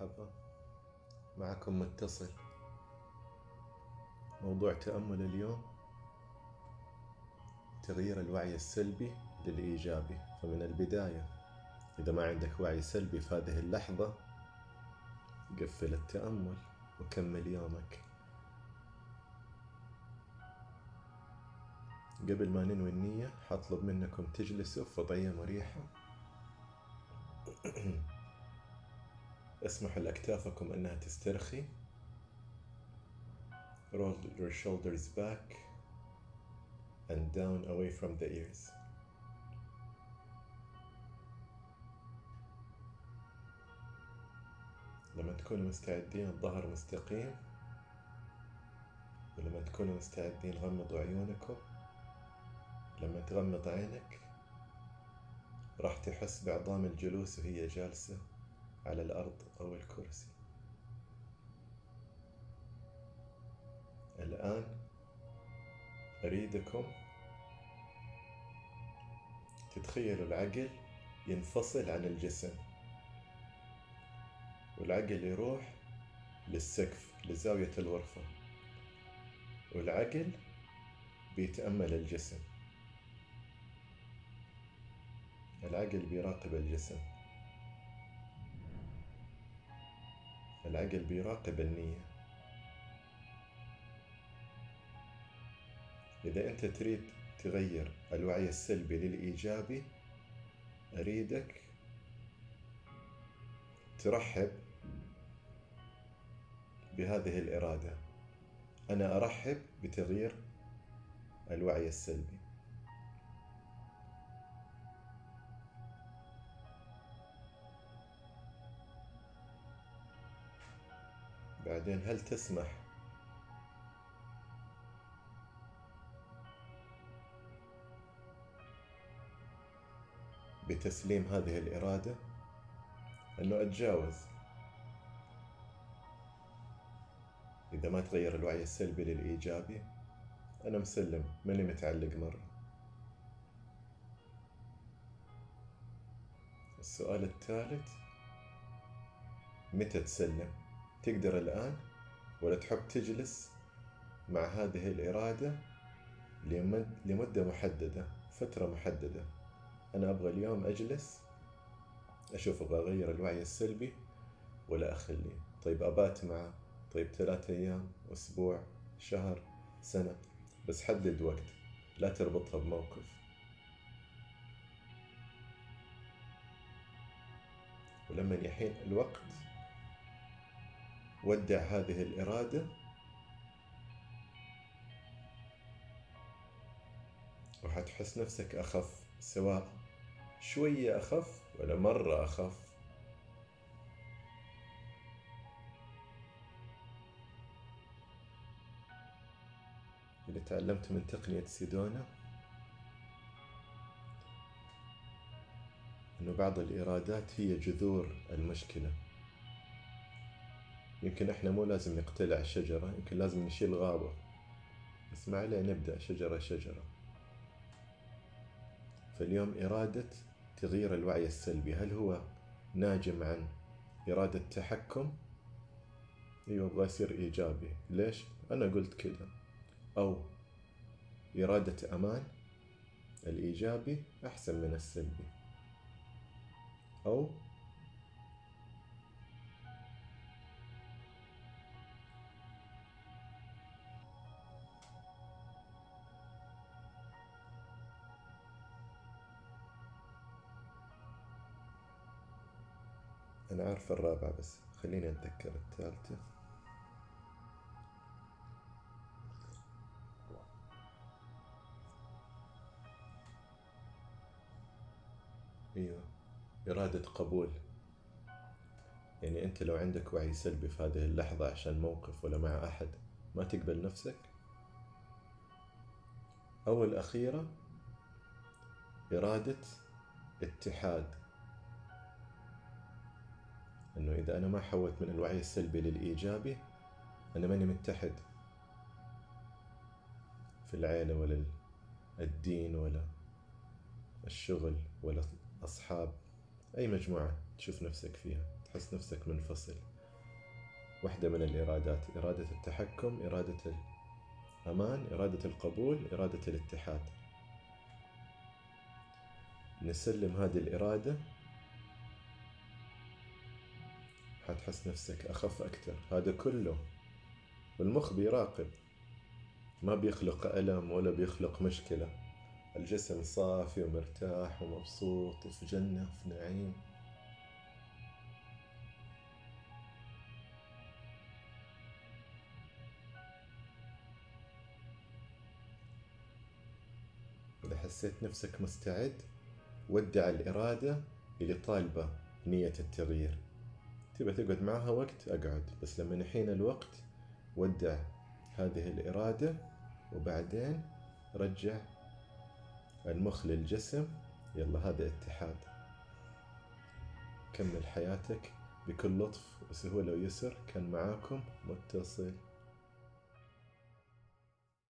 مرحبا. معكم متصل. موضوع تأمل اليوم. تغيير الوعي السلبي للإيجابي فمن البداية إذا ما عندك وعي سلبي في هذه اللحظة قفل التأمل وكمل يومك. قبل ما ننوي النية حطلب منكم تجلسوا في وضعية مريحة. اسمحوا لأكتافكم أنها تسترخي. Roll your shoulders back and down away from the ears. لما تكونوا مستعدين الظهر مستقيم. ولما تكونوا مستعدين غمضوا عيونكم. لما تغمض عينك راح تحس بعظام الجلوس وهي جالسة. على الأرض أو الكرسي. الآن أريدكم تتخيلوا العقل ينفصل عن الجسم. والعقل يروح للسقف لزاوية الغرفة. والعقل بيتأمل الجسم. العقل بيراقب الجسم. العقل بيراقب النية. إذا أنت تريد تغير الوعي السلبي للإيجابي أريدك ترحب بهذه الإرادة. أنا أرحب بتغيير الوعي السلبي. بعدين هل تسمح؟ بتسليم هذه الإرادة؟ أنه أتجاوز. إذا ما تغير الوعي السلبي للإيجابي أنا مسلم ماني متعلق مرة. السؤال الثالث متى تسلم؟ تقدر الآن ولا تحب تجلس مع هذه الإرادة لمدة محددة فترة محددة. أنا أبغى اليوم أجلس أشوف أبغى أغير الوعي السلبي ولا أخليه. طيب أبات معه. طيب ثلاثة أيام أسبوع شهر سنة. بس حدد وقت. لا تربطها بموقف. ولما يحين الوقت ودع هذه الإرادة. وحتحس نفسك أخف سواء شوية أخف ولا مرة أخف. اللي تعلمت من تقنية سيدونا أنه بعض الإرادات هي جذور المشكلة. يمكن إحنا مو لازم نقتلع الشجرة يمكن لازم نشيل غابة. بس ما عليه نبدأ شجرة شجرة. فاليوم إرادة تغيير الوعي السلبي هل هو ناجم عن إرادة تحكم؟ أيوة أبغى أصير إيجابي. ليش؟ أنا قلت كذا. أو إرادة أمان الإيجابي أحسن من السلبي. أو أنا عارف الرابعة بس خليني أتذكر الثالثة. أيوة إرادة قبول. يعني أنت لو عندك وعي سلبي في هذه اللحظة عشان موقف ولا مع أحد ما تقبل نفسك؟ أو الأخيرة إرادة اتحاد. إنه إذا أنا ما حولت من الوعي السلبي للإيجابي أنا ماني متحد في العيلة ولا الدين ولا الشغل ولا اصحاب أي مجموعة تشوف نفسك فيها تحس نفسك منفصل. واحدة من الإرادات إرادة التحكم إرادة الأمان إرادة القبول إرادة الاتحاد. نسلم هذه الإرادة حتحس نفسك أخف أكثر. هذا كله والمخ بيراقب. ما بيخلق ألم ولا بيخلق مشكلة. الجسم صافي ومرتاح ومبسوط وفي جنة وفي نعيم. إذا حسيت نفسك مستعد ودع الإرادة اللي طالبة نية التغيير. تبى تقعد معها وقت أقعد. بس لما يحين الوقت ودع هذه الإرادة وبعدين رجع المخ للجسم. يلا هذا اتحاد. كمل حياتك بكل لطف وسهولة ويسر. كان معاكم متصل.